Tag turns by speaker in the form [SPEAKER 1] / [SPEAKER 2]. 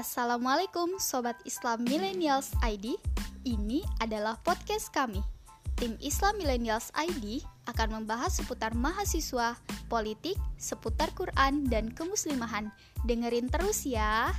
[SPEAKER 1] Assalamualaikum Sobat Islam Millennials ID Ini adalah podcast kami. Tim Islam Millennials ID akan membahas seputar mahasiswa, politik, seputar Quran, dan kemuslimahan. Dengerin terus ya.